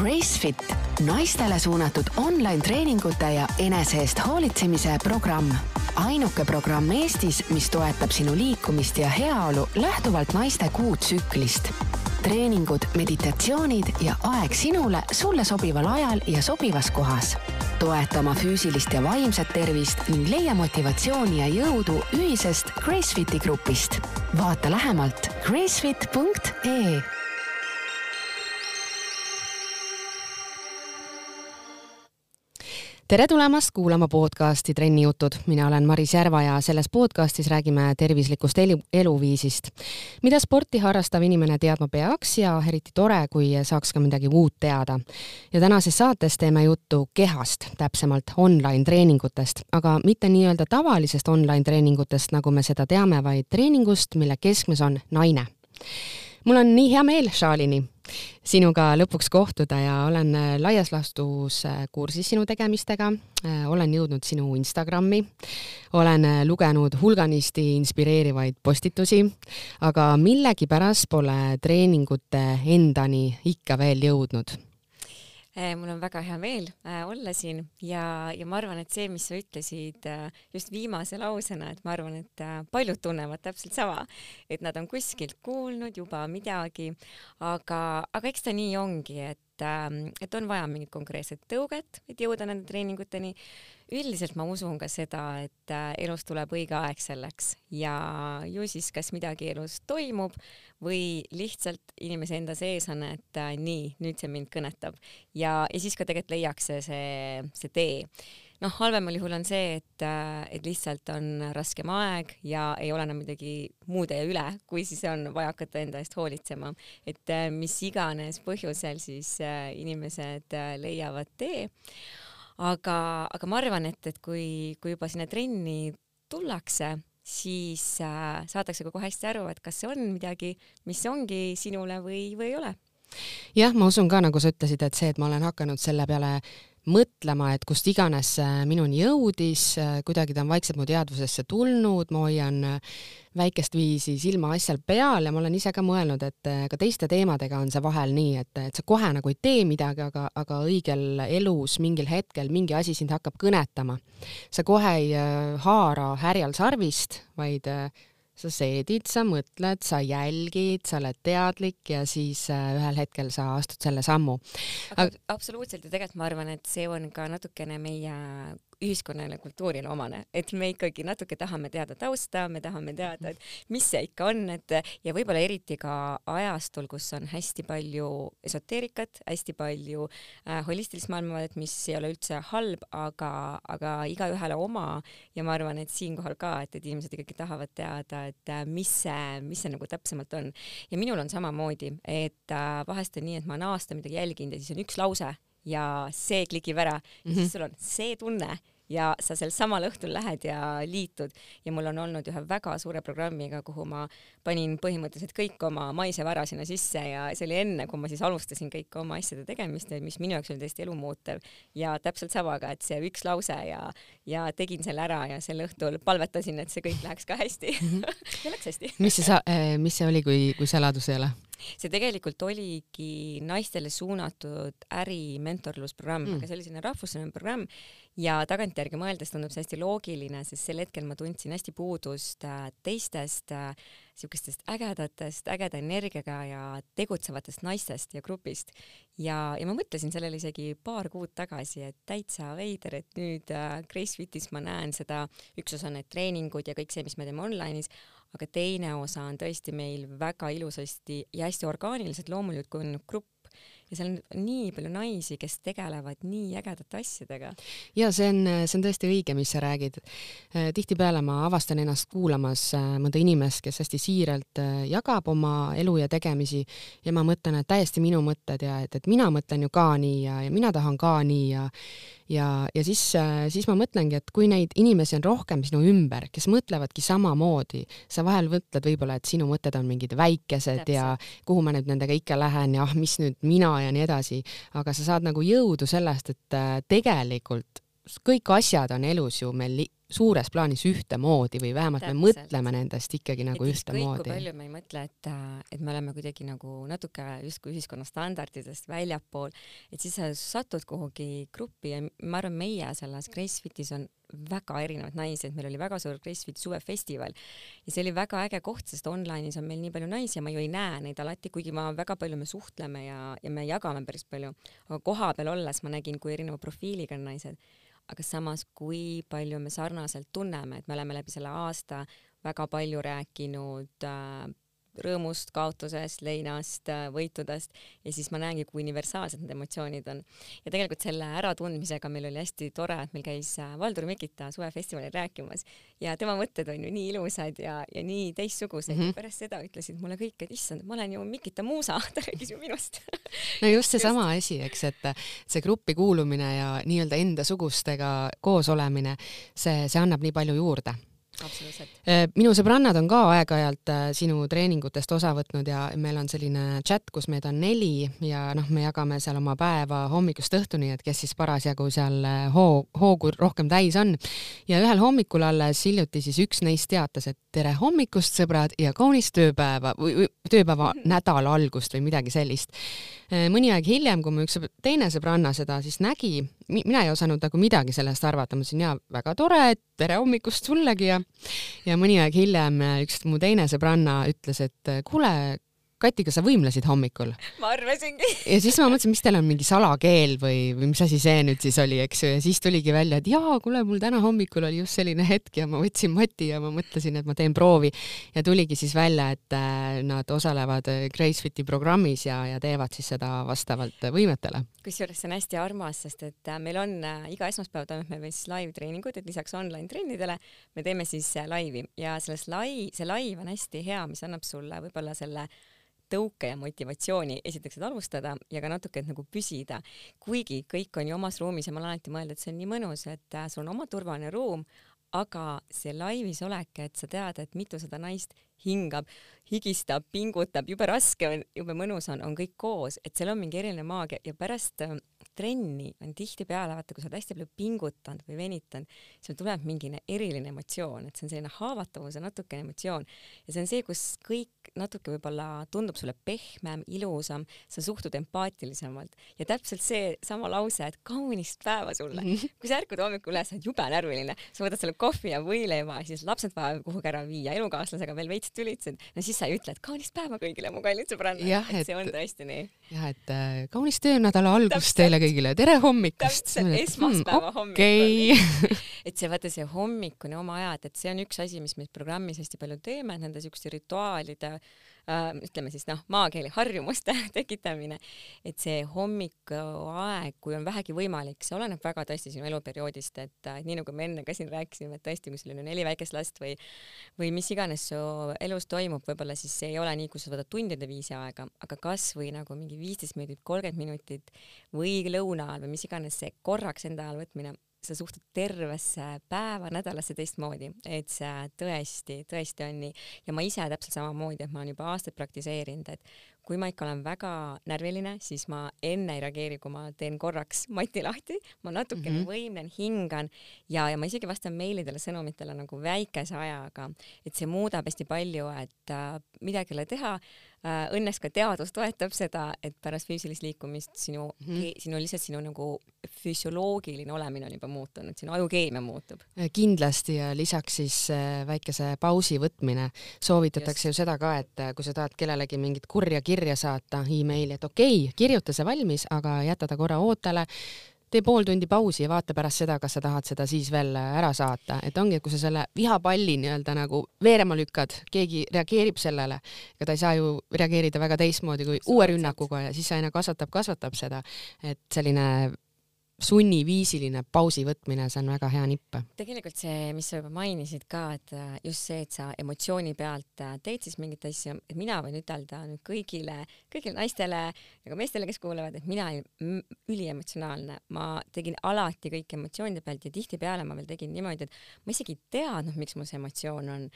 Gracefit, naistele suunatud online treeningute ja enese eest hoolitsemise programm. ainuke programm Eestis, mis toetab sinu liikumist ja heaolu lähtuvalt naiste kuutsüklist. treeningud, meditatsioonid ja aeg sinule, sulle sobival ajal ja sobivas kohas. toeta oma füüsilist ja vaimset tervist ning leia motivatsiooni ja jõudu ühisest Gracefiti grupist. vaata lähemalt gracefit.ee tere tulemast kuulama podcasti Trenni jutud, mina olen Maris Järva ja selles podcastis räägime tervislikust elu, eluviisist. mida sporti harrastav inimene teadma peaks ja eriti tore, kui saaks ka midagi uut teada. ja tänases saates teeme juttu kehast, täpsemalt online treeningutest, aga mitte nii-öelda tavalisest online treeningutest, nagu me seda teame, vaid treeningust, mille keskmes on naine mul on nii hea meel, Shalini, sinuga lõpuks kohtuda ja olen äh, laias laastus äh, kursis sinu tegemistega, äh, olen jõudnud sinu Instagrami, olen lugenud hulganisti inspireerivaid postitusi, aga millegipärast pole treeningute endani ikka veel jõudnud mul on väga hea meel äh, olla siin ja, ja ma arvan, et see, mis sa ütlesid äh, just viimase lausena, et ma arvan, et paljud tunnevad täpselt sama, et nad on kuskilt kuulnud juba midagi, aga, aga eks ta nii ongi, et et on vaja mingit konkreetset tõuget, et jõuda nende treeninguteni üldiselt ma usun ka seda, et äh, elus tuleb õige aeg selleks ja ju siis kas midagi elus toimub või lihtsalt inimese enda sees on, et äh, nii, nüüd see mind kõnetab. Ja, ja siis ka tegelikult leiakse see, see tee. Noh, halvemal juhul on see, et, äh, et lihtsalt on raskem aeg ja ei ole enam midagi muud üle, kui siis on vaja hakata enda eest hoolitsema. et mis iganes põhjusel siis inimesed leiavad tee aga, aga ma arvan, et, et kui, kui juba sinna trenni tullakse, siis äh, saadakse kogu hästi aru, et kas see on midagi, mis ongi sinule või, või ei ole. jah, ma usun ka, nagu sa ütlesid, et see, et ma olen hakanud selle peale mõtlema, et kust iganes minuni jõudis, kuidagi ta on vaikselt mu teadvusesse tulnud, ma hoian väikest viisi silma asjal peal ja ma olen ise ka mõelnud, et ka teiste teemadega on see vahel nii, et, et sa kohe nagu ei tee midagi, aga, aga õigel elus mingil hetkel mingi asi sind hakkab kõnetama. sa kohe ei äh, haara härjal sarvist, vaid äh, sa seedid, sa mõtled, sa jälgid, sa oled teadlik ja siis äh, ühel hetkel sa astud selle sammu. absoluutselt ja tegelikult ma arvan, et see on ka natukene meie ühiskonnale, kultuurile omane, et me ikkagi natuke tahame teada tausta, me tahame teada, et mis see ikka on, et ja võib-olla eriti ka ajastul, kus on hästi palju esoteerikat, hästi palju äh, holistilist maailmavaadet, mis ei ole üldse halb, aga, aga igaühele oma. Ja ma arvan, et siinkohal ka, et, et inimesed ikkagi tahavad teada, et äh, mis see, mis see nagu täpsemalt on. ja minul on samamoodi, et äh, vahest on nii, et ma olen aasta midagi jälginud ja siis on üks lause ja see klikib ära ja mm -hmm. siis sul on see tunne ja sa sel samal õhtul lähed ja liitud ja mul on olnud ühe väga suure programmiga, kuhu ma panin põhimõtteliselt kõik oma maise vara sinna sisse ja see oli enne, kui ma siis alustasin kõike oma asjade tegemist, mis minu jaoks oli täiesti elumuutev ja täpselt samaga, et see üks lause ja, ja tegin selle ära ja sel õhtul palvetasin, et see kõik läheks ka hästi mhm. ja läks hästi. mis see sa-, eh, mis see oli, kui, kui saladus ei ole? see tegelikult oligi naistele suunatud ärimentorlusprogramm mm., aga see oli selline rahvusvaheline programm ja tagantjärgi mõeldes tundub see hästi loogiline, sest sel hetkel ma tundsin hästi puudust äh, teistest niisugustest äh, ägedatest, ägeda energiaga ja tegutsevatest naistest ja grupist. ja, ja ma mõtlesin sellele isegi paar kuud tagasi, et täitsa veider, et nüüd äh, Gracefitis ma näen seda, üks osa on need treeningud ja kõik see, mis me teeme online'is, aga teine osa on tõesti meil väga ilusasti ja hästi orgaaniliselt loomulikult kujunenud grupp, ja seal on nii palju naisi, kes tegelevad nii ägedate asjadega. ja see on, see on tõesti õige, mis sa räägid. Äh, tihtipeale ma avastan ennast kuulamas äh, mõnda inimest, kes hästi siiralt äh, jagab oma elu ja tegemisi ja ma mõtlen, et täiesti minu mõtted ja et, et mina mõtlen ju ka nii ja, ja mina tahan ka nii ja ja, ja siis, siis ma mõtlengi, et kui neid inimesi on rohkem sinu ümber, kes mõtlevadki samamoodi, sa vahel mõtled võib-olla, et sinu mõtted on mingid väikesed Täpselt. ja kuhu ma nüüd nendega ikka lähen ja ah, mis nüüd mina ja nii edasi, aga sa saad nagu jõudu sellest, et äh, tegelikult kõik asjad on elus ju meil suures plaanis ühtemoodi või vähemalt Täpselt. me mõtleme nendest ikkagi nagu et ühtemoodi. palju me ei mõtle, et, et me oleme kuidagi nagu natuke justkui ühiskonna standarditest väljapool, et siis sa satud kuhugi gruppi ja ma arvan, meie selles Gracefitis on väga erinevad naised, meil oli väga suur Gracefit suvefestival ja see oli väga äge koht, sest online'is on meil nii palju naisi ja ma ju ei näe neid alati, kuigi ma väga palju me suhtleme ja, ja me jagame päris palju, aga kohapeal olles ma nägin, kui erineva profiiliga on naised. Aga samas, kui palju me sarnaselt tunneme, et me oleme läbi selle aasta väga palju rääkinud äh, rõõmust, kaotusest, leinast, äh, võitudest ja siis ma näengi, kui universaalsed need emotsioonid on. ja tegelikult selle äratundmisega meil oli hästi tore, et meil käis äh, Valdur Mikita suvefestivalil rääkimas ja tema mõtted on ju nii ilusad ja, ja nii teistsugused mm. -hmm. pärast seda ütlesid mulle kõik, et issand, ma olen ju Mikita muusa, ta rääkis ju minust no just seesama asi, eks, et see gruppi kuulumine ja nii-öelda endasugustega koos olemine, see, see annab nii palju juurde Äh, minu sõbrannad on ka aeg-ajalt äh, sinu treeningutest osa võtnud ja meil on selline chat, kus meid on neli ja noh, me jagame seal oma päeva hommikust õhtuni, et kes siis parasjagu seal äh, hoo, hoogu rohkem täis on. ja ühel hommikul alles hiljuti siis üks neist teatas, et tere hommikust, sõbrad, ja kaunist tööpäeva või tööpäeva nädala algust või midagi sellist. mõni aeg hiljem, kui mu üks teine sõbranna seda siis nägi, mina ei osanud nagu midagi sellest arvata, ma ütlesin jaa, väga tore, et tere hommikust sullegi ja ja mõni aeg hiljem üks mu teine sõbranna ütles, et kuule, Kati, kas sa võimlesid hommikul? ma arvasingi. ja siis ma mõtlesin, mis teil on mingi salakeel või, või mis asi see nüüd siis oli, eks ju, ja siis tuligi välja, et jaa, kuule, mul täna hommikul oli just selline hetk ja ma võtsin mati ja ma mõtlesin, et ma teen proovi ja tuligi siis välja, et äh, nad osalevad äh, Gracefiti programmis ja, ja teevad siis seda vastavalt võimetele. kusjuures see on hästi armas, sest et äh, meil on iga esmaspäev toimub meil siis live-treeningud, et lisaks online trennidele me teeme siis laivi ja selles lai-, see live on hästi hea, mis annab sulle võib-olla selle tõuke ja motivatsiooni esiteks, et alustada ja ka natuke, et nagu püsida. kuigi kõik on ju omas ruumis ja ma olen alati mõelnud, et see on nii mõnus, et äh, sul on oma turvaline ruum, aga see laivis olek, et sa tead, et mitusada naist hingab, higistab, pingutab, jube raske on, jube mõnus on, on kõik koos, et seal on mingi eriline maagia ja pärast äh, trenni on tihtipeale, vaata, kui sa oled hästi palju pingutanud või venitanud, siis tuleb mingi eriline emotsioon, et see on selline haavatavuse natukene emotsioon ja see on see, kus kõik natuke võib-olla tundub sulle pehmem, ilusam, sa suhtud empaatilisemalt ja täpselt seesama lause, et kaunist päeva sulle mm. -hmm. kui sa ärkad hommikul üles, sa oled jube närviline, sa võtad selle kohvi ja võileiva, siis lapsed vajavad kuhugi ära viia, elukaaslasega veel veits tülitsed, no siis sa ei ütle, et kaunist päeva kõigile, mu kallid sõbrannad, et see on tõesti nii. Jah, et äh, kaunist töönädala algust teile kõigile, tere hommikust! täpselt, esmaspäeva hmm, hommikul okay. et see, vaata see hommikune oma ajad, et see on üks asi, mis me programmis hästi palju teeme, nende siukeste rituaalide äh, ütleme siis noh, maakeeli harjumuste tekitamine, et see hommikuaeg, kui on vähegi võimalik, see oleneb väga tõesti sinu eluperioodist, et äh, nii nagu me enne ka siin rääkisime, et tõesti, kui sul on neli väikest last või või mis iganes su elus toimub, võib-olla siis ei ole nii, kus sa võtad tundide viisi aega, aga kasvõi nagu mingi viisteist minutit, kolmkümmend minutit või lõuna ajal või mis iganes see korraks enda ajal võtmine, sa suhtud tervesse päeva, nädalasse teistmoodi, et see tõesti, tõesti on nii. ja ma ise täpselt samamoodi, et ma olen juba aastaid praktiseerinud, et kui ma ikka olen väga närviline, siis ma enne ei reageeri, kui ma teen korraks mati lahti, ma natukene mm -hmm. võimlen, hingan ja, ja ma isegi vastan meilidele, sõnumitele nagu väikese ajaga, et see muudab hästi palju, et äh, midagi ei ole teha õnneks ka teadus toetab seda, et pärast füüsilist liikumist sinu mm, -hmm. sinu lihtsalt sinu nagu füsioloogiline olemine on juba muutunud, sinu ajukeemia muutub. Äh, kindlasti ja lisaks siis äh, väikese pausi võtmine. soovitatakse Just. ju seda ka, et kui sa tahad kellelegi mingit kurja kirja saata emaili, et okei okay,, kirjuta see valmis, aga jäta ta korra ootele tee pool tundi pausi ja vaata pärast seda, kas sa tahad seda siis veel ära saata, et ongi, et kui sa selle vihapalli nii-öelda nagu veerema lükkad, keegi reageerib sellele, ega ta ei saa ju reageerida väga teistmoodi kui uue rünnakuga ja siis aina kasvatab, kasvatab seda, et selline sunniviisiline pausi võtmine, see on väga hea nipp. tegelikult see, mis sa juba mainisid ka, et äh, just see, et sa emotsiooni pealt äh, teed siis mingit asja, et mina võin ütelda nüüd kõigile, kõigile naistele ja ka meestele, kes kuulavad, et mina olin üliemotsionaalne, ma tegin alati kõik emotsioonide pealt ja tihtipeale ma veel tegin niimoodi, et ma isegi ei teadnud, miks mul see emotsioon on.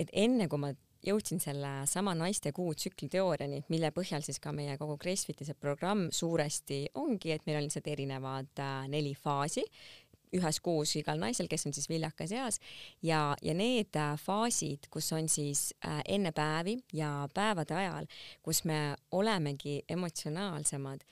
et enne kui ma jõudsin selle sama naiste kuu tsükli teooriani, mille põhjal siis ka meie kogu Gracefiti see programm suuresti ongi, et meil on lihtsalt erinevad äh, neli faasi. Ühes kuus igal naisel, kes on siis viljakas eas. Ja, ja need äh, faasid, kus on siis äh, enne päevi ja päevade ajal, kus me olemegi emotsionaalsemad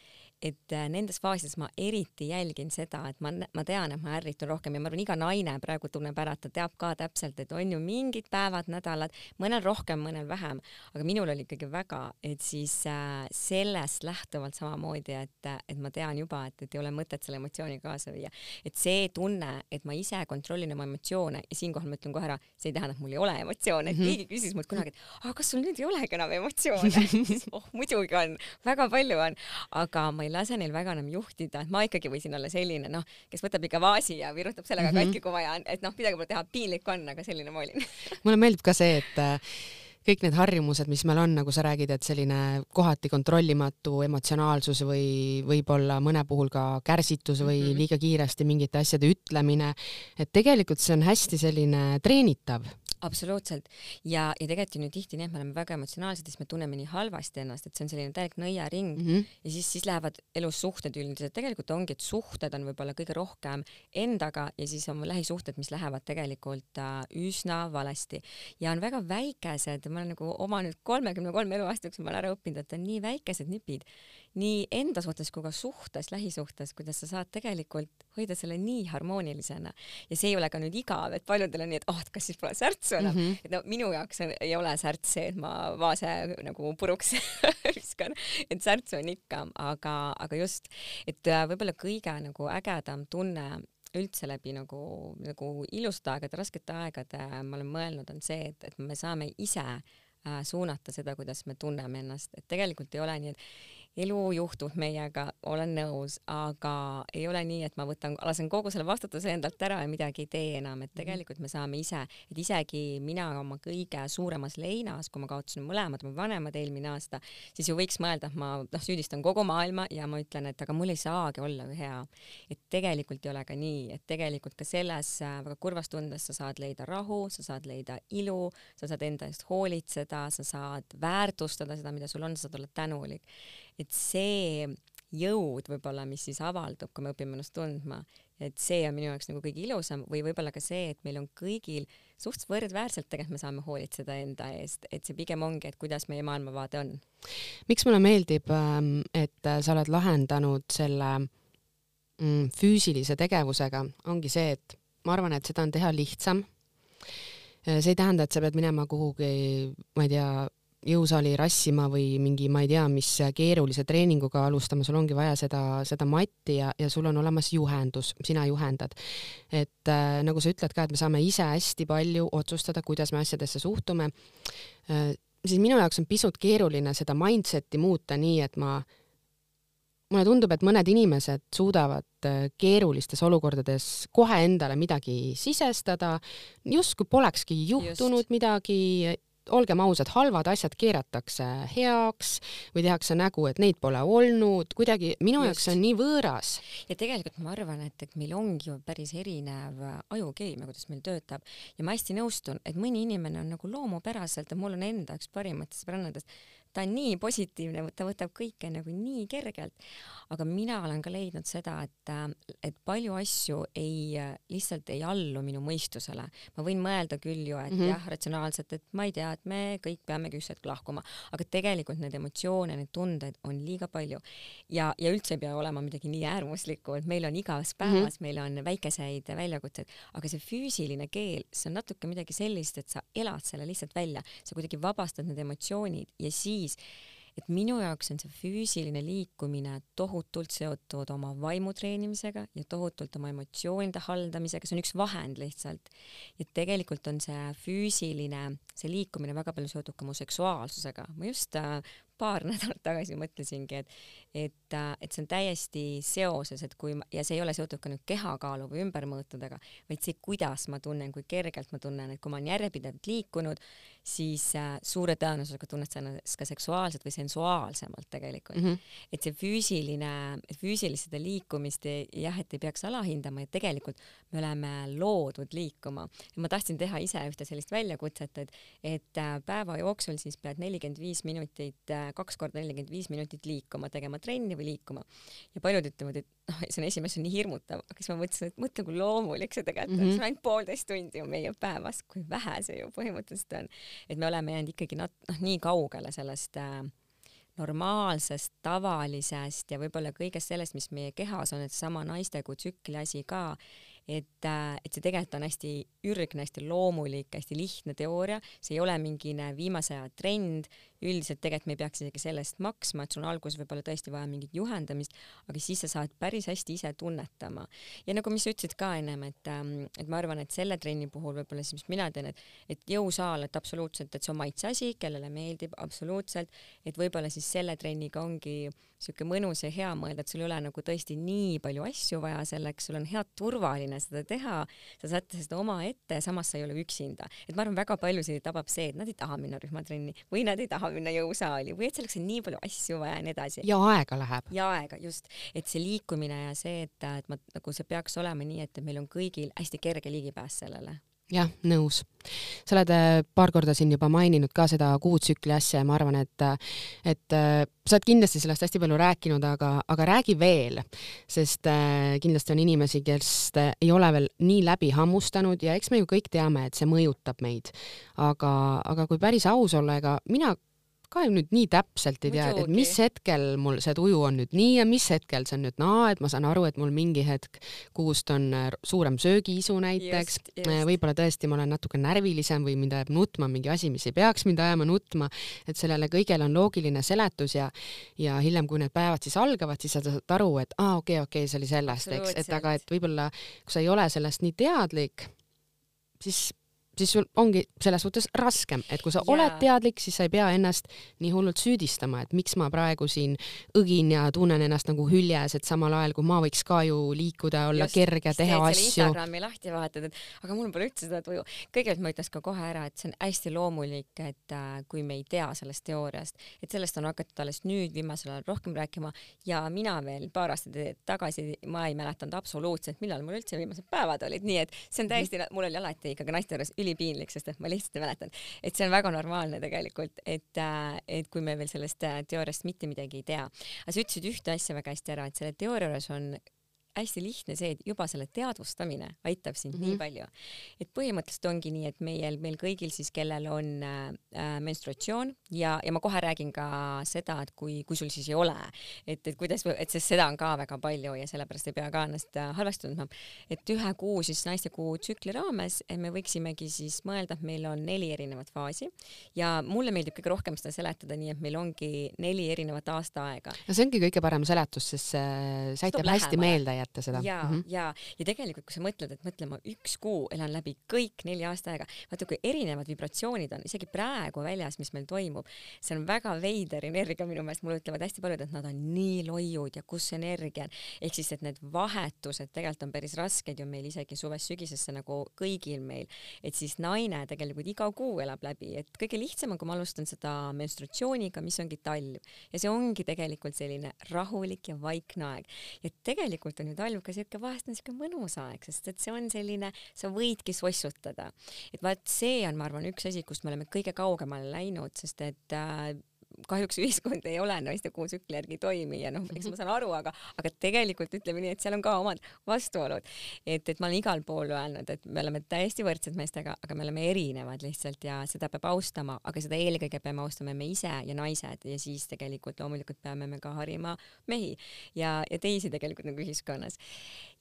et äh, nendes faasides ma eriti jälgin seda, et ma, ma tean, et ma ärritun rohkem ja ma arvan, iga naine praegu tunneb ära, et ta teab ka täpselt, et on ju mingid päevad, nädalad, mõnel rohkem, mõnel vähem, aga minul oli ikkagi väga, et siis äh, sellest lähtuvalt samamoodi, et, et ma tean juba, et, et ei ole mõtet selle emotsiooni kaasa viia. et see tunne, et ma ise kontrollin oma emotsioone ja siinkohal ma ütlen kohe ära, see ei tähenda, et mul ei ole emotsioone, et -hmm. keegi küsis mult kunagi, et aga kas sul nüüd ei olegi enam emotsioone? Oh muidugi on, väga palju on, aga ma ei lase neil väga enam juhtida, et ma ikkagi võisin olla selline noh, kes võtab ikka vaasi ja virutab sellega mm -hmm. katki, kui vaja on, et noh, midagi pole teha, piinlik on, aga selline ma olin mulle meeldib ka see, et äh, kõik need harjumused, mis meil on, nagu sa räägid, et selline kohati kontrollimatu emotsionaalsus või võib-olla mõne puhul ka kärsitus või -hmm. liiga kiiresti mingite asjade ütlemine, et tegelikult see on hästi selline treenitav absoluutselt. Ja, ja tegelikult on ju tihti nii, et me oleme väga emotsionaalsed, siis me tunneme nii halvasti ennast, et see on selline täielik nõiaring. Mm -hmm. ja siis, siis lähevad elus suhted üldiselt, tegelikult ongi, et suhted on võib-olla kõige rohkem endaga ja siis on lähisuhted, mis lähevad tegelikult äh, üsna valesti. Ja on väga väikesed, ma olen nagu oma nüüd kolmekümne kolme eluaasta jooksul ma olen ära õppinud, et on nii väikesed nipid nii enda suhtes kui ka suhtes, lähisuhtes, kuidas sa saad tegelikult hoida selle nii harmoonilisena. Ja see ei ole ka nüüd igav, et paljudel on nii, et oh, et kas siis pole särtsu enam? Mm, -hmm. et no minu jaoks on, ei ole särts see, et ma vaase nagu puruks viskan, et särtsu on ikka, aga, aga just, et äh, võib-olla kõige nagu ägedam tunne üldse läbi nagu, nagu ilusate aegade, raskete aegade, ma olen mõelnud, on see, et, et me saame ise äh, suunata seda, kuidas me tunneme ennast, et tegelikult ei ole nii, et elu juhtub meiega, olen nõus, aga ei ole nii, et ma võtan, lasen kogu selle vastutuse endalt ära ja midagi ei tee enam, et mhm. tegelikult me saame ise, et isegi mina oma kõige suuremas leinas, kui ma kaotasin mõlemad mu vanemad eelmine aasta, siis ju võiks mõelda, et ma noh, süüdistan kogu maailma ja ma ütlen, et aga mul ei saagi olla hea. et tegelikult ei ole ka nii, et tegelikult ka selles äh, väga kurvas tundes sa saad leida rahu, sa saad leida ilu, sa saad enda eest hoolitseda, sa saad väärtustada seda, mida sul on, sa saad olla tänulik et see jõud võib-olla, mis siis avaldub, kui me õpime ennast tundma, et see on minu jaoks nagu kõige ilusam või võib-olla ka see, et meil on kõigil suhteliselt võrdväärselt tegelikult me saame hoolitseda enda eest, et see pigem ongi, et kuidas meie maailmavaade on. miks mulle meeldib, ähm, et sa oled lahendanud selle mm, füüsilise tegevusega, ongi see, et ma arvan, et seda on teha lihtsam. Äh, see ei tähenda, et sa pead minema kuhugi, ma ei tea, jõusaali rassima või mingi, ma ei tea, mis keerulise treeninguga alustama, sul ongi vaja seda, seda matti ja, ja sul on olemas juhendus, sina juhendad. et äh, nagu sa ütled ka, et me saame ise hästi palju otsustada, kuidas me asjadesse suhtume äh,, siis minu jaoks on pisut keeruline seda mindset'i muuta nii, et ma mulle tundub, et mõned inimesed suudavad äh, keerulistes olukordades kohe endale midagi sisestada, justkui polekski juhtunud Just. midagi olgem ausad, halvad asjad keeratakse heaks või tehakse nägu, et neid pole olnud, kuidagi minu Just. jaoks on nii võõras. ja tegelikult ma arvan, et, et meil ongi ju päris erinev ajukeemia, kuidas meil töötab ja ma hästi nõustun, et mõni inimene on nagu loomupäraselt, et mul on enda üks parimatest sõbrannadest ta on nii positiivne, ta võtab kõike nagu nii kergelt. aga mina olen ka leidnud seda, et, et palju asju ei, lihtsalt ei allu minu mõistusele. ma võin mõelda küll ju, et mm -hmm. jah, ratsionaalselt, et ma ei tea, et me kõik peamegi üks hetk lahkuma, aga tegelikult neid emotsioone, neid tundeid on liiga palju. ja, ja üldse ei pea olema midagi nii äärmuslikku, et meil on igas päevas mm, -hmm. meil on väikeseid väljakutseid, aga see füüsiline keel, see on natuke midagi sellist, et sa elad selle lihtsalt välja, sa kuidagi vabastad need emotsioonid ja siis siis, et minu jaoks on see füüsiline liikumine tohutult seotud oma vaimu treenimisega ja tohutult oma emotsioonide haldamisega, see on üks vahend lihtsalt. ja tegelikult on see füüsiline, see liikumine väga palju seotud ka mu seksuaalsusega. ma just äh, paar nädalat tagasi mõtlesingi, et, et, et see on täiesti seoses, et kui ma, ja see ei ole seotud ka nüüd kehakaalu või ümbermõõtudega, vaid see, kuidas ma tunnen, kui kergelt ma tunnen, et kui ma olen järjepidevalt liikunud, siis äh, suure tõenäosusega tunned sa ennast ka seksuaalselt või sensuaalsemalt tegelikult mm. -hmm. et see füüsiline, füüsilist seda liikumist jah, et ei peaks alahindama ja tegelikult me oleme loodud liikuma. ma tahtsin teha ise ühte sellist väljakutset, et, et äh, päeva jooksul siis pead nelikümmend viis minutit äh, kaks korda nelikümmend viis minutit liikuma, tegema trenni või liikuma. ja paljud ütlevad, et noh, see on esimene, see on nii hirmutav, aga siis ma mõtlesin, et mõtle, kui loomulik see tegelikult on mm, -hmm. see on ainult poolteist tundi ju meie päevas, kui vähe see ju põhimõtteliselt on. et me oleme jäänud ikkagi nat-, noh, nii kaugele sellest äh, normaalsest, tavalisest ja võib-olla kõigest sellest, mis meie kehas on, et seesama naiste kui tsükli asi ka, et, äh, et see tegelikult on hästi ürgne, hästi loomulik, hästi lihtne teooria, see ei ole mingine viimase aja trend, üldiselt tegelikult me ei peaks isegi selle eest maksma, et sul on alguses võib-olla tõesti vaja mingit juhendamist, aga siis sa saad päris hästi ise tunnetama. ja nagu, mis sa ütlesid ka ennem, et, ähm, et ma arvan, et selle trenni puhul võib-olla siis, mis mina teen, et, et jõusaal, et absoluutselt, et see on maitse asi, kellele meeldib, absoluutselt, et võib-olla siis selle trenniga ongi sihuke mõnus ja hea mõelda, et sul ei ole nagu tõesti nii palju asju vaja selleks, sul on hea turvaline seda teha, sa saad seda omaette, samas sa ei ole üksinda. et ma arvan, väga paljusid tabab see, et nad ei taha minna rühmatrenni või nad ei taha taha minna jõusaali või et selleks on nii palju asju vaja ja nii edasi. ja aega läheb. ja aega, just, et see liikumine ja see, et, et ma nagu see peaks olema nii, et meil on kõigil hästi kerge ligipääs sellele jah, nõus. sa oled äh, paar korda siin juba maininud ka seda kuutsükli asja ja ma arvan, et, et äh, sa oled kindlasti sellest hästi palju rääkinud, aga, aga räägi veel, sest äh, kindlasti on inimesi, kes ei ole veel nii läbi hammustanud ja eks me ju kõik teame, et see mõjutab meid. aga, aga kui päris aus olla, ega mina ka nüüd nii täpselt ei tea, et mis hetkel mul see tuju on nüüd nii ja mis hetkel see on nüüd naa, et ma saan aru, et mul mingi hetk kuust on äh, suurem söögiisu näiteks, äh, võib-olla tõesti ma olen natuke närvilisem või mind ajab nutma mingi asi, mis ei peaks mind ajama nutma, et sellele kõigele on loogiline seletus ja ja hiljem, kui need päevad siis algavad, siis sa saad aru, et aa, okei okay,, okei okay,, see oli sellest, eks, et aga et võib-olla kui sa ei ole sellest nii teadlik, siis siis sul ongi selles suhtes raskem, et kui sa yeah. oled teadlik, siis sa ei pea ennast nii hullult süüdistama, et miks ma praegu siin õgin ja tunnen ennast nagu hüljes, et samal ajal kui ma võiks ka ju liikuda, olla Just, kerge, teha asju. Instagrami lahti vaatad, et aga mul pole üldse seda tuju. kõigepealt ma ütleks ka kohe ära, et see on hästi loomulik, et äh, kui me ei tea sellest teooriast, et sellest on hakatud alles nüüd viimasel ajal rohkem rääkima ja mina veel paar aastat tagasi, ma ei mäletanud absoluutselt, millal mul üldse viimased päevad olid, nii et see on täiesti, mul oli alati ikkagi naiste juures üli ülipiinlik, sest et ma lihtsalt ei mäletanud, et see on väga normaalne tegelikult, et, äh, et kui me veel sellest äh, teooriast mitte midagi ei tea. aga sa ütlesid ühte asja väga hästi ära, et selle teooria juures on hästi lihtne see, et juba selle teadvustamine aitab sind mm -hmm. nii mhm. palju. et põhimõtteliselt ongi nii, et meil, meil kõigil siis, kellel on äh, äh, menstruatsioon ja, ja ma kohe räägin ka seda, et kui, kui sul siis ei ole, et, et kuidas, et sest seda on ka väga palju ja sellepärast ei pea ka ennast äh, halvasti tundma. et ühe kuu siis naiste kuu tsükli raames me võiksimegi siis mõelda, et meil on neli erinevat faasi ja mulle meeldib kõige rohkem seda seletada nii, et meil ongi neli erinevat aastaaega. no see ongi kõige parem seletus, sest see, aitab hästi meelde jääda mäleta seda. ja mm, -hmm. ja, ja tegelikult, kui sa mõtled, et mõtle, ma üks kuu elan läbi kõik neli aastaaega, vaata kui erinevad vibratsioonid on isegi praegu väljas, mis meil toimub, see on väga veider energia minu meelest, mulle ütlevad hästi paljud, et nad on nii loiud ja kus energia on, ehk siis, et need vahetused tegelikult on päris rasked ju meil isegi suvest-sügisesse nagu kõigil meil, et siis naine tegelikult iga kuu elab läbi, et kõige lihtsam on, kui ma alustan seda menstratsiooniga, mis ongi talv. Ja see ongi tegelikult selline rahulik ja vaikne aeg. Ja tegelikult on ju talv ka siuke, vahest on siuke mõnus aeg, sest et see on selline, sa võidki sossutada. et vaat see on, ma arvan, üks asi, kust me oleme kõige kaugemale läinud, sest et äh, kahjuks ühiskond ei ole naiste kuutsükli järgi toimi ja noh, eks ma saan aru, aga, aga tegelikult ütleme nii, et seal on ka omad vastuolud. et, et ma olen igal pool öelnud, et me oleme täiesti võrdsed meestega, aga me oleme erinevad lihtsalt ja seda peab austama, aga seda eelkõige peame austama me ise ja naised ja siis tegelikult loomulikult peame me ka harima mehi ja, ja teisi tegelikult nagu ühiskonnas.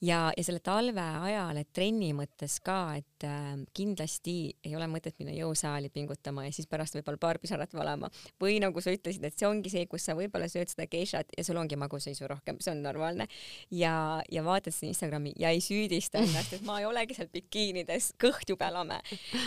ja, ja selle talve ajal, et trenni mõttes ka, et äh, kindlasti ei ole mõtet minna jõusaali pingutama ja siis pärast võib-olla paar pisarat valama või nagu sa ütlesid, et see ongi see, kus sa võib-olla sööd seda geishat ja sul ongi magusaisu rohkem, see on normaalne. ja, ja vaatad seda Instagrami ja ei süüdista ennast, et ma ei olegi seal bikiinides, kõht jube lame.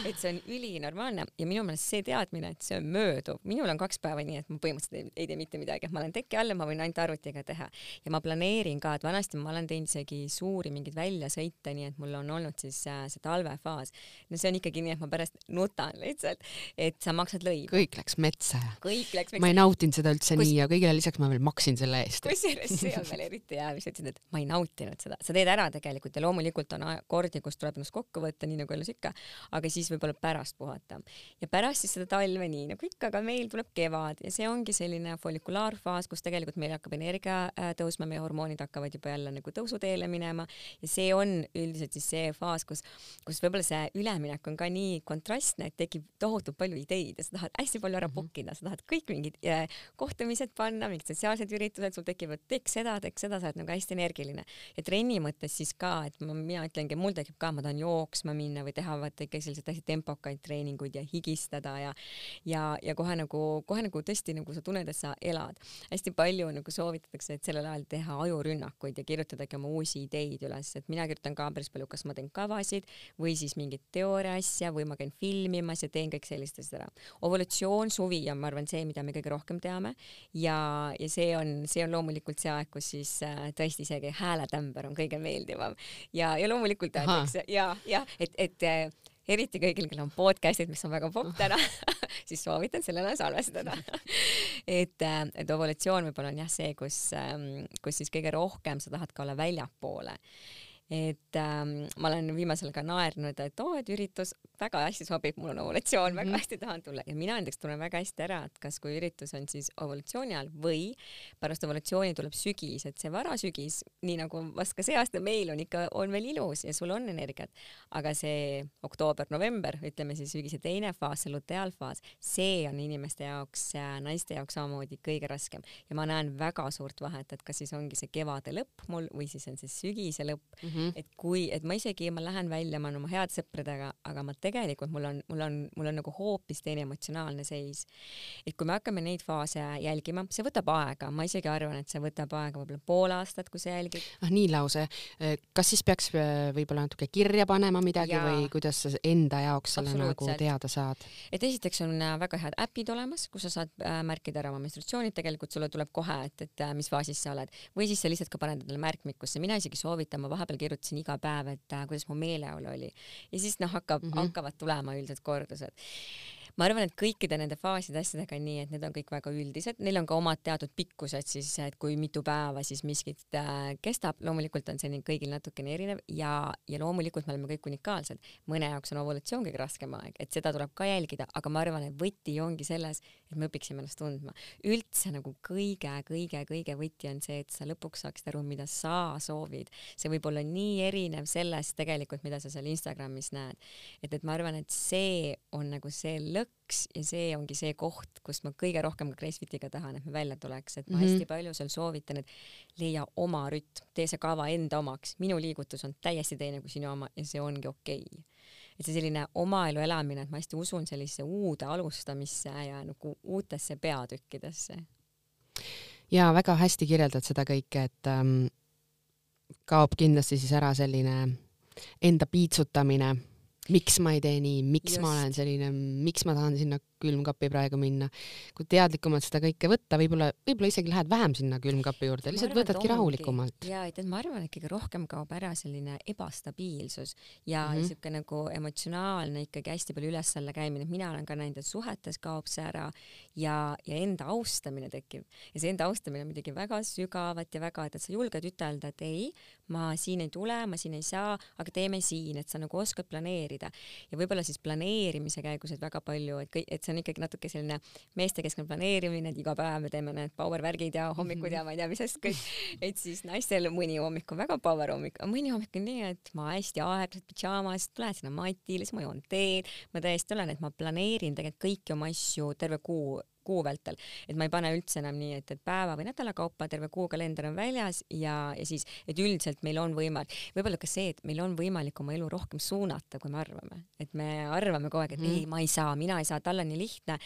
et see on ülinormaalne ja minu meelest see teadmine, et see on mööduv, minul on kaks päeva nii, et ma põhimõtteliselt ei, ei tee mitte midagi, et ma olen teki all ja ma võin ainult arvutiga teha ja ma planeerin ka, et vanasti ma olen teinud isegi suuri mingeid väljasõite, nii et mul on olnud siis äh, see talvefaas. no see on ikkagi nii, et ma pärast nutan lihtsalt, et sa maksad lõivu. kõik läks metsa. kõik läks ma ei nautinud seda üldse Kus... nii ja kõigele lisaks ma veel maksin selle eest. kusjuures see on veel eriti hea, mis sa ütlesid, et ma ei nautinud seda, sa teed ära tegelikult ja loomulikult on kordi, kus tuleb ennast kokku võtta, nii nagu elus ikka, aga siis võib-olla pärast puhata. ja pärast siis seda talve, nii nagu ikka, aga meil tuleb kevad ja see ongi selline follikulaarfaas, kus tegelikult meil hakkab energia äh, tõusma, meie hormoonid hakkavad juba jälle nagu tõusuteele minema ja see on üldiselt siis see faas, kus, kus võib-olla see üleminek on ka nii kontrastne, et tekib tohutult palju ideid ja sa tahad hästi palju ära mhm. book ida, sa tahad kõik mingid äh, kohtumised panna, mingid sotsiaalsed üritused, sul tekivad, teeks seda, teeks seda, sa oled nagu hästi energiline. ja trenni mõttes siis ka, et ma, mina ütlengi, mul tekib ka, ma tahan jooksma minna või teha vaata ikka selliseid hästi tempokaid treeninguid ja higistada ja ja, ja kohe nagu, kohe nagu tõesti nagu sa tunned, et sa elad. hästi palju nagu soovitatakse, et sellel ajal teha ajurünnakuid ja kirjutadagi oma uusi ideid üles, et mina kirjutan ka päris palju, kas ma teen kavasid või siis mingit teooria asja või ma käin filmimas ja teen kõik sellist asja ära. ovulatsioon, suvi on, ma arvan, see, mida me kõige rohkem teame. Ja, ja see on, see on loomulikult see aeg, kus siis äh, tõesti isegi hääletämber on kõige meeldivam. Ja, ja loomulikult öeldakse ja, ja et, et äh, eriti kõigil, kellel on podcast'id, mis on väga popp täna siis soovitan sellel ajal salvestada. Et, äh, et ovulatsioon võib-olla on jah see, kus, ähm, kus siis kõige rohkem sa tahad ka olla väljapoole et ähm, ma olen viimasel ka naernud, et oo, et üritus väga hästi sobib, mul on ovulatsioon väga mhm. hästi tahan tulla ja mina näiteks tunnen väga hästi ära, et kas, kui üritus on siis ovulatsiooni ajal või pärast ovulatsiooni tuleb sügis, et see varasügis, nii nagu vast ka see aasta meil on ikka, on veel ilus ja sul on energiat, aga see oktoober-november, ütleme siis sügise teine faas, see luteaalfaas, see on inimeste jaoks, naiste jaoks samamoodi kõige raskem ja ma näen väga suurt vahet, et kas siis ongi see kevade lõpp mul või siis on see sügise lõpp mm. -hmm -hmm. et kui, et ma isegi, ma lähen välja, ma olen oma head sõpradega, aga ma tegelikult, mul on, mul on, mul on nagu hoopis teine emotsionaalne seis. et kui me hakkame neid faase jälgima, see võtab aega, ma isegi arvan, et see võtab aega võib-olla pool aastat, kui sa jälgid. ah nii lause, kas siis peaks äh, võib-olla natuke kirja panema midagi ja. või kuidas sa enda jaoks selle nagu teada saad? et esiteks on äh, väga head äpid olemas, kus sa saad äh, märkida ära oma menstratsioonid, tegelikult sulle tuleb kohe, et, et mis faasis sa oled või siis sa lihtsalt ka paned endale märkmikusse, mina isegi soovitan, ma vahepeal kirjutan kirjutasin iga päev, et äh, kuidas mu meeleolu oli ja siis noh, hakkab mm, -hmm. hakkavad tulema üldiselt kordused ma arvan, et kõikide nende faaside asjadega on nii, et need on kõik väga üldised, neil on ka omad teatud pikkused siis, et kui mitu päeva siis miskit äh, kestab, loomulikult on see kõigil natukene erinev ja, ja loomulikult me oleme kõik unikaalsed. mõne jaoks on ovulatsioon kõige raskem aeg, et seda tuleb ka jälgida, aga ma arvan, et võti ongi selles, et me õpiksime ennast tundma. üldse nagu kõige-kõige-kõige võti on see, et sa lõpuks saaksid aru, mida sa soovid. see võib olla nii erinev sellest tegelikult, mida sa seal Instagramis näed. et, et ma arvan, et see on nagu see lõpp, lõks ja see ongi see koht, kust ma kõige rohkem ka Gracefitiga tahan, et me välja tuleks, et ma mm -hmm. hästi palju seal soovitan, et leia oma rütm, tee see kava enda omaks, minu liigutus on täiesti teine kui sinu oma ja see ongi okei okay. et see selline oma elu elamine, et ma hästi usun sellisesse uude alustamisse ja nagu uutesse peatükkidesse. ja väga hästi kirjeldad seda kõike, et ähm, kaob kindlasti siis ära selline enda piitsutamine miks ma ei tee nii, miks Just. ma olen selline, miks ma tahan sinna külmkappi praegu minna. kui teadlikumalt seda kõike võtta, võib-olla, võib-olla isegi lähed vähem sinna külmkapi juurde, lihtsalt arvan, võtadki rahulikumalt. ja et, et ma arvan, et kõige rohkem kaob ära selline ebastabiilsus ja mm -hmm. nagu emotsionaalne ikkagi hästi palju üles-alla käimine, mina olen ka näinud, et suhetes kaob see ära ja, ja enda austamine tekib ja see enda austamine on muidugi väga sügavat ja väga, et, et sa julged ütelda, et ei, ma siin ei tule, ma siin ei saa, aga teeme siin, et sa nagu oskad planeerida ja võib-olla siis planeerimise käigus, et väga palju, et kõik, et see on ikkagi natuke selline meestekeskne planeerimine, et iga päev me teeme need power värgid ja hommikud ja ma ei tea, mis asjad kõik, et siis naistel mõni hommik on väga power hommik, aga mõni hommik on nii, et ma hästi aeglaselt pidžaamas tulen sinna matile, siis ma joon teed, ma tõesti olen, et ma planeerin tegelikult kõiki oma asju terve kuu kuu vältel, et ma ei pane üldse enam nii, et, et päeva või nädala kaupa terve kuu kalender on väljas ja, ja siis, et üldiselt meil on võimalik, võib-olla ka see, et meil on võimalik oma elu rohkem suunata, kui me arvame, et me arvame kogu aeg, et mm. ei, ma ei saa, mina ei saa, tal on nii lihtne.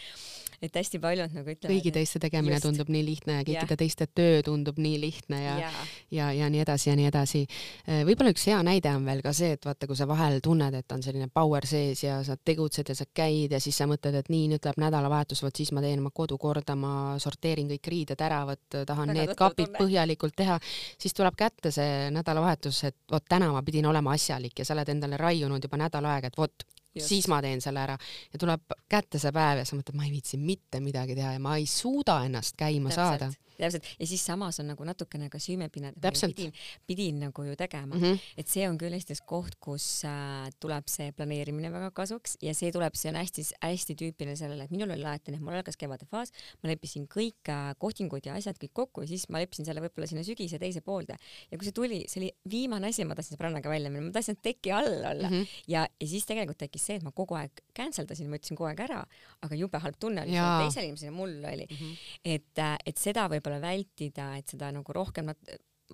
et hästi paljud nagu ütlevad. kõigi teiste tegemine just. tundub nii lihtne ja kõikide yeah. teiste töö tundub nii lihtne ja yeah., ja, ja nii edasi ja nii edasi. Äh, võib-olla üks hea näide on veel ka see, et vaata, kui sa vahel tunned, et on selline power sees ja sa tegutsed ja sa käid ja siis sa mõtled, et nii, nüüd tuleb nädalavahetus, vot siis ma teen oma kodu korda, ma sorteerin kõik riided ära, vot tahan Väga need kapid tunne. põhjalikult teha, siis tuleb kätte see nädalavahetus, et vot täna ma pidin olema asjalik ja sa oled endale raiunud juba nädal aega, et vot siis ma teen selle ära ja tuleb kätte see päev ja sa mõtled, ma ei viitsi mitte midagi teha ja ma ei suuda ennast käima Täpselt. saada täpselt. Ja siis samas on nagu natukene ka süümepinnad, pidin, pidin nagu ju tegema. Mm, -hmm. et see on küll Eestis koht, kus äh, tuleb see planeerimine väga kasuks ja see tuleb, see on hästi-hästi tüüpiline sellele, et minul oli alati et mul algas kevade faas, ma leppisin kõik äh, kohtingud ja asjad kõik kokku ja siis ma leppisin selle võib-olla sinna sügise teise poolde. Ja kui see tuli, see oli viimane asi, ma tahtsin sõbrannaga välja minna, ma tahtsin teki all olla. Mm -hmm. ja, ja siis tegelikult tekkis see, et ma kogu aeg cancel dasin, ma ütlesin kogu aeg ära, aga jube halb tunne oli teisel inimesel ja mul oli. Mm, -hmm. et, äh, et seda võib võib-olla vältida, et seda nagu rohkem,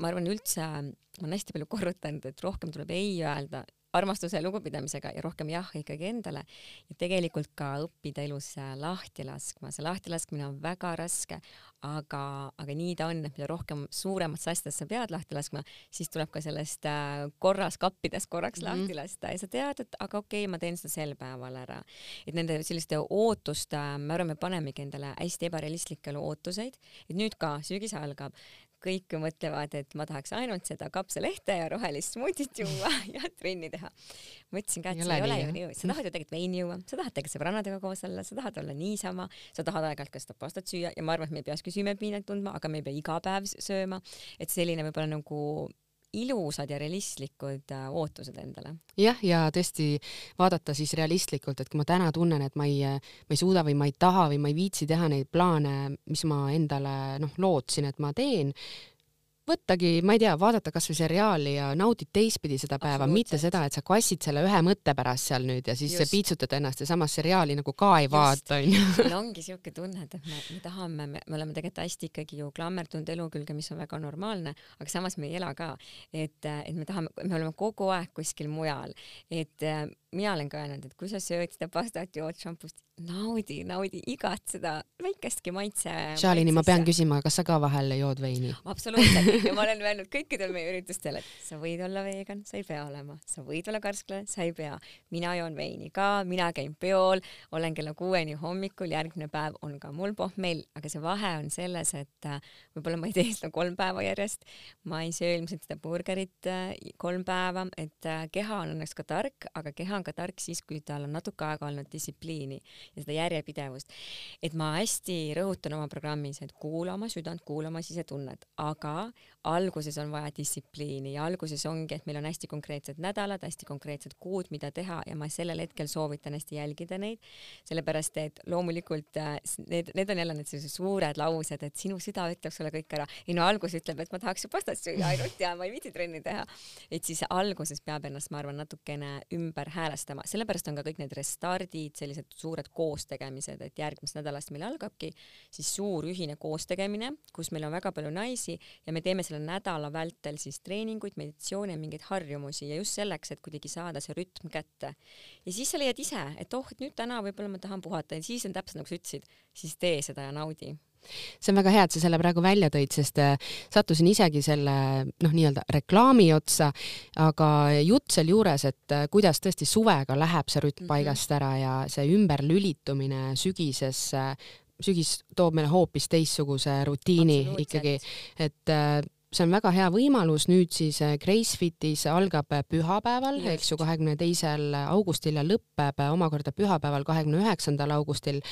ma arvan üldse, ma olen hästi palju korrutanud, et rohkem tuleb ei öelda armastuse ja lugupidamisega ja rohkem jah ikkagi endale. Ja tegelikult ka õppida elus lahti laskma, see lahtilaskmine on väga raske, aga, aga nii ta on, et mida rohkem suurematest asjadest sa pead lahti laskma, siis tuleb ka sellest äh, korras kappidest korraks mm -hmm. lahti lasta. Ja sa tead, et aga okei okay,, ma teen seda sel päeval ära. et nende selliste ootuste, ma arvan, me panemegi endale hästi ebarealistlikke ootuseid, et nüüd ka sügis algab, kõik mõtlevad, et ma tahaks ainult seda kapsalehte ja rohelist smuutit juua ja trenni teha. ma ütlesin ka, et see ei ole ju nii, sa tahad ju tegelikult veini juua, sa tahad tegelikult sõbrannadega koos olla, sa tahad olla niisama, sa tahad aeg-ajalt ka seda pastat süüa ja ma arvan, et me ei peakski süümepiinat tundma, aga me ei pea iga päev sööma, et selline võib-olla nagu ilusad ja realistlikud äh, ootused endale. jah, ja tõesti vaadata siis realistlikult, et kui ma täna tunnen, et ma ei, ma ei suuda või ma ei taha või ma ei viitsi teha neid plaane, mis ma endale noh, lootsin, et ma teen, võttagi, ma ei tea, vaadata kasvõi seriaali ja naudid teistpidi seda päeva, mitte seda, et sa kassid selle ühe mõtte pärast seal nüüd ja siis Just. piitsutad ennast ja samas seriaali nagu ka ei Just. vaata, onju. meil ongi siuke tunne, et me, me tahame, me oleme tegelikult hästi ikkagi ju klammerdunud elu külge, mis on väga normaalne, aga samas me ei ela ka, et, et me tahame, me oleme kogu aeg kuskil mujal, et mina olen ka öelnud, et kui sa sööd seda pastat, jood šampust, naudi, naudi igat seda väikestki maitse. Shalini, ma pean küsima, kas sa ka vahel jood veini? absoluutselt ja ma olen öelnud kõikidel meie üritustel, et sa võid olla vegan, sa ei pea olema, sa võid olla karsklane, sa ei pea. mina joon veini ka, mina käin peol, olen kella kuueni hommikul, järgmine päev on ka mul pohmell, aga see vahe on selles, et äh, võib-olla ma ei tee seda kolm päeva järjest, ma ei söö ilmselt seda burgerit äh, kolm päeva, et äh, keha on õnneks ka tark, aga keha on ka tark siis, kui tal on natuke aega olnud distsipliini ja seda järjepidevust. et ma hästi rõhutan oma programmis, et kuula oma südant, kuula oma sisetunnet, aga alguses on vaja distsipliini ja alguses ongi, et meil on hästi konkreetsed nädalad, hästi konkreetsed kuud, mida teha ja ma sellel hetkel soovitan hästi jälgida neid, sellepärast et loomulikult äh, need, need on jälle need sellised suured laused, et sinu süda ütleb sulle kõik ära. ei no algus ütleb, et ma tahaks ju pastat süüa ainult ja ma ei viitsi trenni teha. et siis alguses peab ennast, ma arvan, natukene ümber häälestama, sellepärast on ka kõik need restardid, sellised suured koostegemised, et järgmisest nädalast meil algabki siis suur ühine koostegemine, kus meil on väga palju naisi ja me teeme selle nädala vältel siis treeninguid, meditatsiooni ja mingeid harjumusi ja just selleks, et kuidagi saada see rütm kätte. ja siis sa leiad ise, et oh, et nüüd täna võib-olla ma tahan puhata ja siis on täpselt nagu sa ütlesid, siis tee seda ja naudi see on väga hea, et sa selle praegu välja tõid, sest äh, sattusin isegi selle noh, nii-öelda reklaami otsa, aga jutt sealjuures, et äh, kuidas tõesti suvega läheb see rütm mhm. paigast ära ja see ümberlülitumine sügisesse sügis toob meile hoopis teistsuguse rutiini ikkagi, et äh, see on väga hea võimalus, nüüd siis äh, Gracefitis algab äh, pühapäeval, eks ju, kahekümne teisel augustil ja lõpeb omakorda pühapäeval, kahekümne üheksandal augustil.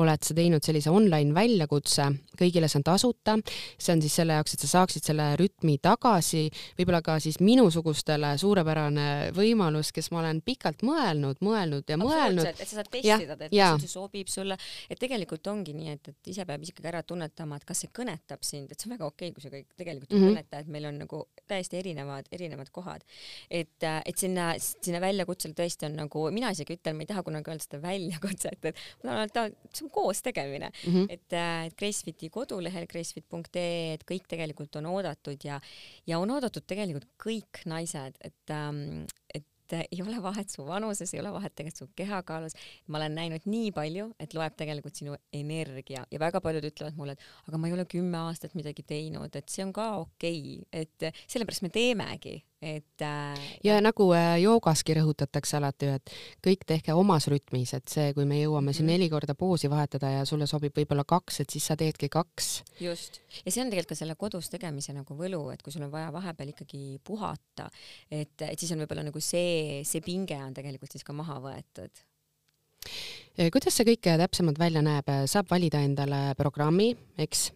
oled sa teinud sellise online väljakutse, kõigile see on tasuta, see on siis selle jaoks, et sa saaksid selle rütmi tagasi, võib-olla ka siis minusugustele suurepärane võimalus, kes ma olen pikalt mõelnud, mõelnud ja mõelnud. et sa saad testida, et mis see sobib sulle, et tegelikult ongi nii, et, et ise peab ikkagi ära tunnetama, et kas see kõnetab sind, et see on väga okei okay,, kui see kõik tegelikult mm -hmm tunneta, et meil on nagu täiesti erinevad, erinevad kohad. et, äh, et sinna, sinna väljakutsele tõesti on nagu, mina isegi ütlen, ma ei taha kunagi öelda seda väljakutset, et ma tahan öelda, see on koos tegemine mm. -hmm. et, äh, et Gracefiti kodulehel gracefit.ee, et kõik tegelikult on oodatud ja, ja on oodatud tegelikult kõik naised, et, ähm, et et ei ole vahet su vanuses, ei ole vahet tegelikult su kehakaalus. ma olen näinud nii palju, et loeb tegelikult sinu energia ja väga paljud ütlevad mulle, et aga ma ei ole kümme aastat midagi teinud, et see on ka okei okay., et sellepärast me teemegi et äh, ja nagu äh, joogaski rõhutatakse alati et kõik tehke omas rütmis, et see, kui me jõuame siin Mhm. neli korda poosi vahetada ja sulle sobib võib-olla kaks, et siis sa teedki kaks. just, ja see on tegelikult ka selle kodus tegemise nagu võlu, et kui sul on vaja vahepeal ikkagi puhata, et, et siis on võib-olla nagu see, see pinge on tegelikult siis ka maha võetud. kuidas see kõik täpsemalt välja näeb, saab valida endale programmi, eks,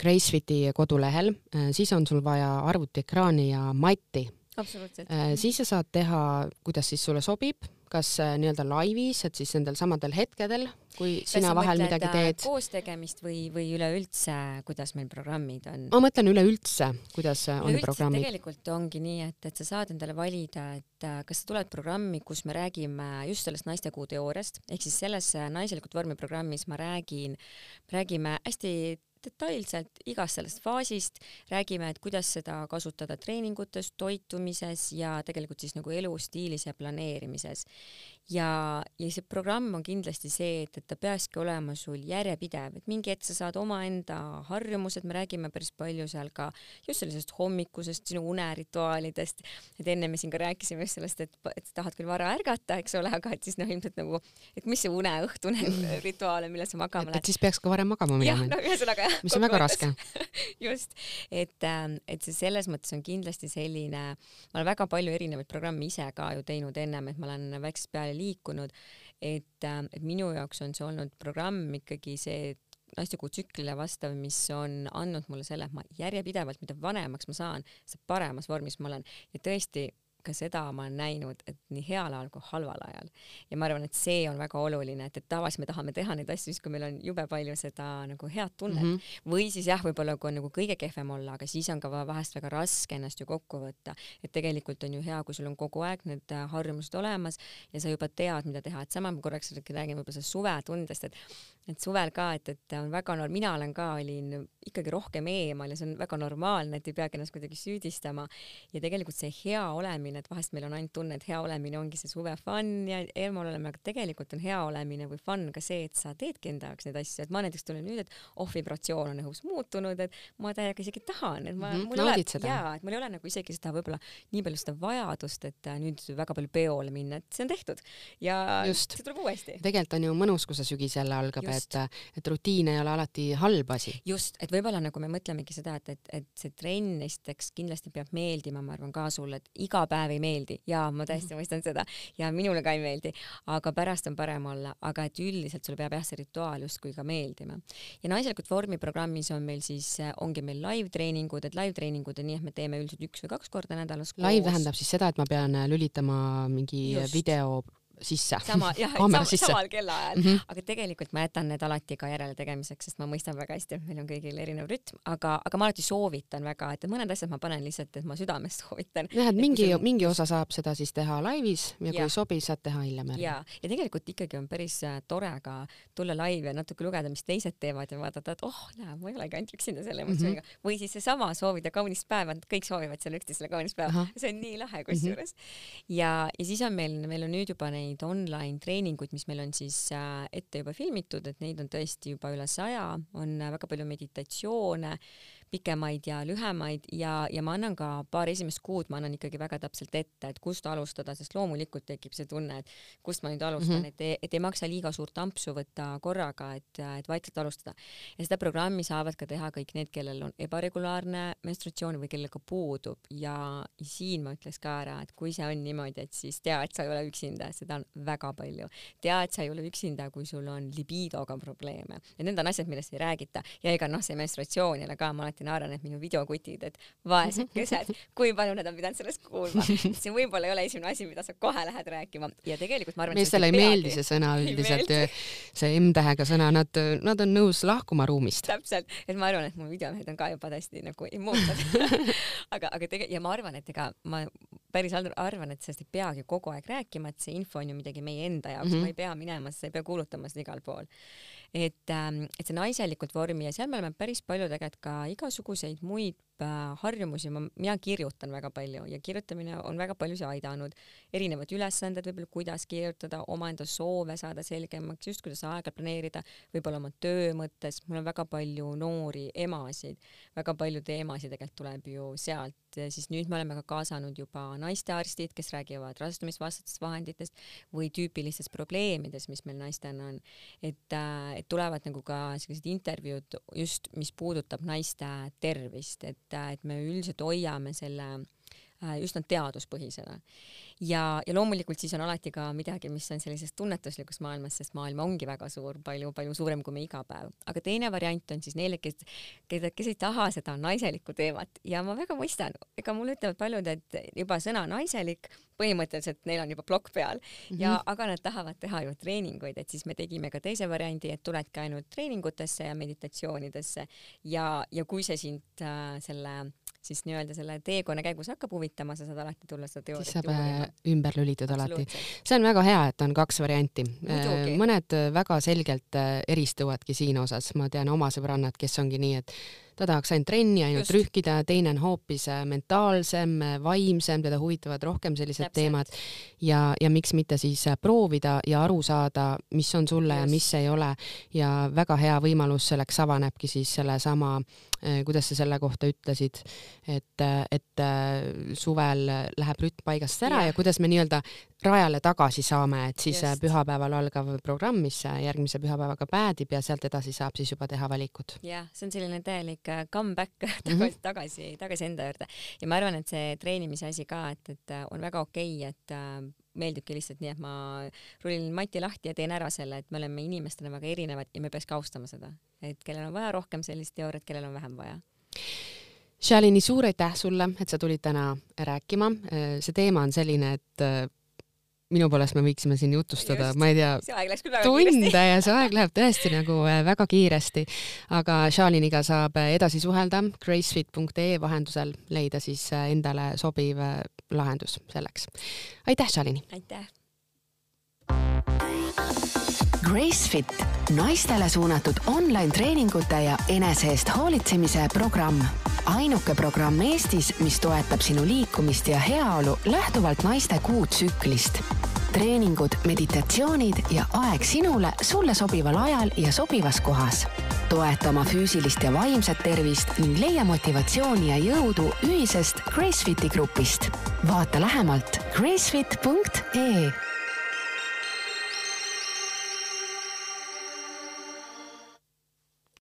Gracefiti kodulehel, siis on sul vaja arvutiekraani ja matti absoluutselt. siis sa saad teha, kuidas siis sulle sobib, kas äh, nii-öelda laivis, et siis nendel samadel hetkedel, kui Kas sina vahel midagi äh, teed. koos tegemist või, või üleüldse, kuidas meil programmid on? ma mõtlen üleüldse, kuidas äh, on üleüldse programmid. tegelikult ongi nii, et, et sa saad endale valida, et äh, kas sa tuled programmi, kus me räägime just sellest naistekuu teooriast, ehk siis selles äh, naiselikult vormi programmis ma räägin, räägime hästi detailselt igast sellest faasist, räägime, et kuidas seda kasutada treeningutes, toitumises ja tegelikult siis nagu elustiilis ja planeerimises. Ja, ja see programm on kindlasti see, et, et ta peakski olema sul järjepidev, et mingi hetk sa saad omaenda harjumused, me räägime päris palju seal ka just sellisest hommikusest, sinu unerituaalidest, et enne me siin ka rääkisime just sellest, et, et sa tahad küll vara ärgata, eks ole, aga et siis noh, ilmselt nagu, et mis see uneõhtune rituaal on, millal sa magama lähed. et siis peaks ka varem magama jah, minema no ühesõnaga jah. mis on väga raske. just, et, et see selles mõttes on kindlasti selline, ma olen väga palju erinevaid programme ise ka ju teinud ennem, et ma olen väiksest peale liikunud, et, et minu jaoks on see olnud programm ikkagi see naistekuu tsüklile vastav, mis on andnud mulle selle, et ma järjepidevalt, mida vanemaks ma saan, seda paremas vormis ma olen. Ja tõesti ka seda ma olen näinud, et nii heal ajal kui halval ajal. ja ma arvan, et see on väga oluline, et, et tavaliselt me tahame teha neid asju siis, kui meil on jube palju seda nagu head tunnet mm -hmm. või siis jah, võib-olla kui on nagu kõige kehvem olla, aga siis on ka vahest väga raske ennast ju kokku võtta, et tegelikult on ju hea, kui sul on kogu aeg need äh, harjumused olemas ja sa juba tead, mida teha, et sama ma korraks räägin võib-olla sellest suvetundest, et et suvel ka, et, et on väga mina olen ka, olin ikkagi rohkem eemal ja see on väga normaalne, et ei peagi ennast kuidagi süüdistama ja tegelikult see hea olemine, et vahest meil on ainult tunne, et hea olemine ongi see suve fun ja eemal olemine, aga tegelikult on hea olemine või fun ka see, et sa teedki enda jaoks neid asju, et ma näiteks tunnen nüüd, et oh, vibratsioon on õhus muutunud, et ma täiega isegi tahan, et ma mm, -hmm, mul ei ole, jaa, et mul ei ole nagu isegi seda võib-olla nii palju seda vajadust, et äh, nüüd väga palju peole minna, et see on tehtud ja Just. see tuleb uuesti. tegelikult on ju mõnus, kui see sügis jälle algab, et, et rutiin ei ole alati halb asi. just, et võib-olla nagu me mõtlemegi seda, et, et, et see trenn esiteks kindlasti peab meeldima, ma arvan ka sulle, et iga päev ei meeldi ja ma täiesti Mhm. mõistan seda ja minule ka ei meeldi, aga pärast on parem olla, aga et üldiselt sulle peab jah, see rituaal justkui ka meeldima. ja naiselikult vormi programmis on meil siis, ongi meil live-treeningud, et live-treeningud on nii, et me teeme üldiselt üks või kaks korda nädalas live tähendab siis seda, et ma pean lülitama mingi Just. video sisse. sama, jah, kaamera sam, sisse. samal kellaajal mm, -hmm. aga tegelikult ma jätan need alati ka järele tegemiseks, sest ma mõistan väga hästi, et meil on kõigil erinev rütm, aga, aga ma alati soovitan väga, et mõned asjad ma panen lihtsalt, et ma südamest soovitan. jah, et mingi, see... mingi osa saab seda siis teha laivis ja, ja. kui Jah. sobib, saad teha hiljem ära. ja, ja tegelikult ikkagi on päris äh, tore ka tulla laivi ja natuke lugeda, mis teised teevad ja vaadata, et oh, näe, ma ei olegi ainult üksinda selle emotsiooniga mm -hmm. või siis seesama soovida kaunist päeva, kõik soovivad seal üksteisele kaunist päeva, see on nii lahe kusjuures mm. -hmm. ja, ja siis on meil, meil on nüüd juba neid online treeninguid, mis meil on siis äh, ette juba filmitud, et neid on tõesti juba üle saja, on äh, väga palju meditatsioone pikemaid ja lühemaid ja, ja ma annan ka paar esimest kuud, ma annan ikkagi väga täpselt ette, et kust alustada, sest loomulikult tekib see tunne, et kust ma nüüd alustan mm, -hmm. et, ei, et ei maksa liiga suurt ampsu võtta korraga, et, et vaikselt alustada. ja seda programmi saavad ka teha kõik need, kellel on ebaregulaarne menstratsioon või kellel ka puudub ja, siin ma ütleks ka ära, et kui see on niimoodi, et siis tea, et sa ei ole üksinda, seda on väga palju. tea, et sa ei ole üksinda, kui sul on libidoga probleeme ja need on asjad, millest ei räägita ja ega noh, see menstratsioon jälle ka, ma alati naeran, et minu videokutid, et vaesekesed, kui palju nad on pidanud sellest kuulma. see võib-olla ei ole esimene asi, mida sa kohe lähed rääkima. Ja tegelikult ma arvan, meestele ei meeldi see sõna üldiselt, see M-tähega sõna, nad, nad on nõus lahkuma ruumist. täpselt, et ma arvan, et mu videomehed on ka juba täiesti nagu immuunsed. Aga, aga tegelikult ja ma arvan, et ega ma päris arvan, et sellest ei peagi kogu aeg rääkima, et see info on ju midagi meie enda jaoks. Mm, -hmm. ma ei pea minema, sa ei pea kuulutama seda igal pool et, ähm, et see naiselikult vormi ja seal me oleme päris palju tegelikult ka igasuguseid muid harjumusi, ma, mina kirjutan väga palju ja kirjutamine on väga paljusid aidanud. erinevad ülesanded võib-olla, kuidas kirjutada, omaenda soove saada selgemaks, just kuidas aega planeerida, võib-olla oma töö mõttes, mul on väga palju noori emasid, väga palju teemasid tegelikult tuleb ju sealt, siis nüüd me oleme ka kaasanud juba naistearstid, kes räägivad rasestumisvastastest vahenditest või tüüpilistest probleemidest, mis meil naistena on. et, äh, et tulevad nagu ka sellised intervjuud just, mis puudutab naiste tervist, et, et me üldiselt hoiame selle äh, üsna teaduspõhisena ja, ja loomulikult siis on alati ka midagi, mis on sellises tunnetuslikus maailmas, sest maailm ongi väga suur, palju-palju suurem kui me iga päev. aga teine variant on siis neile, kes, keda, kes ei taha seda naiselikku teemat ja ma väga mõistan, ega mulle ütlevad paljud, et juba sõna naiselik, põhimõtteliselt neil on juba plokk peal mm -hmm. ja aga nad tahavad teha ju treeninguid, et siis me tegime ka teise variandi, et tuledki ainult treeningutesse ja meditatsioonidesse ja, ja kui see sind äh, selle siis nii-öelda selle teekonna käigus hakkab huvitama, sa saad alati tulla seda teooriat juurde. Ümber lülitada alati. see on väga hea, et on kaks varianti. Mõned väga selgelt äh, eristuvadki siin osas, ma tean oma sõbrannad, kes ongi nii, et ta tahaks ainult trenni ainult Just. rühkida, teine on hoopis mentaalsem, vaimsem, teda huvitavad rohkem sellised Täpselt. teemad ja, ja miks mitte siis proovida ja aru saada, mis on sulle Just. ja mis ei ole ja väga hea võimalus selleks avanebki siis sellesama Äh, kuidas sa selle kohta ütlesid, et, et äh, suvel läheb rütm paigast ära yeah. ja kuidas me nii-öelda rajale tagasi saame, et siis äh, Just. pühapäeval algav programm, mis järgmise pühapäevaga päädib ja sealt edasi saab siis juba teha valikud. jah, see on selline täielik comeback tagasi mm, -hmm. tagasi, tagasi enda juurde ja ma arvan, et see treenimise asi ka, et, et on väga okei okay,, et meeldibki lihtsalt nii, et ma rullin mati lahti ja teen ära selle, et me oleme inimestena väga erinevad ja me peaks ka austama seda, et kellel on vaja rohkem sellist teooriat, kellel on vähem vaja. Shalini, suur aitäh sulle, et sa tulid täna rääkima. see teema on selline, et minu poolest me võiksime siin jutustada, ma ei tea, tunde ja see aeg läheb tõesti nagu äh, väga kiiresti. aga Shaliniga saab äh, edasi suhelda gracefit.ee vahendusel, leida siis äh, endale sobiv lahendus selleks. aitäh, Shalini! aitäh! Gracefit, naistele suunatud online treeningute ja enese eest hoolitsemise programm. ainuke programm Eestis, mis toetab sinu liikumist ja heaolu lähtuvalt naiste kuutsüklist. treeningud, meditatsioonid ja aeg sinule, sulle sobival ajal ja sobivas kohas. toeta oma füüsilist ja vaimset tervist ning leia motivatsiooni ja jõudu ühisest Gracefiti grupist. vaata lähemalt gracefit.ee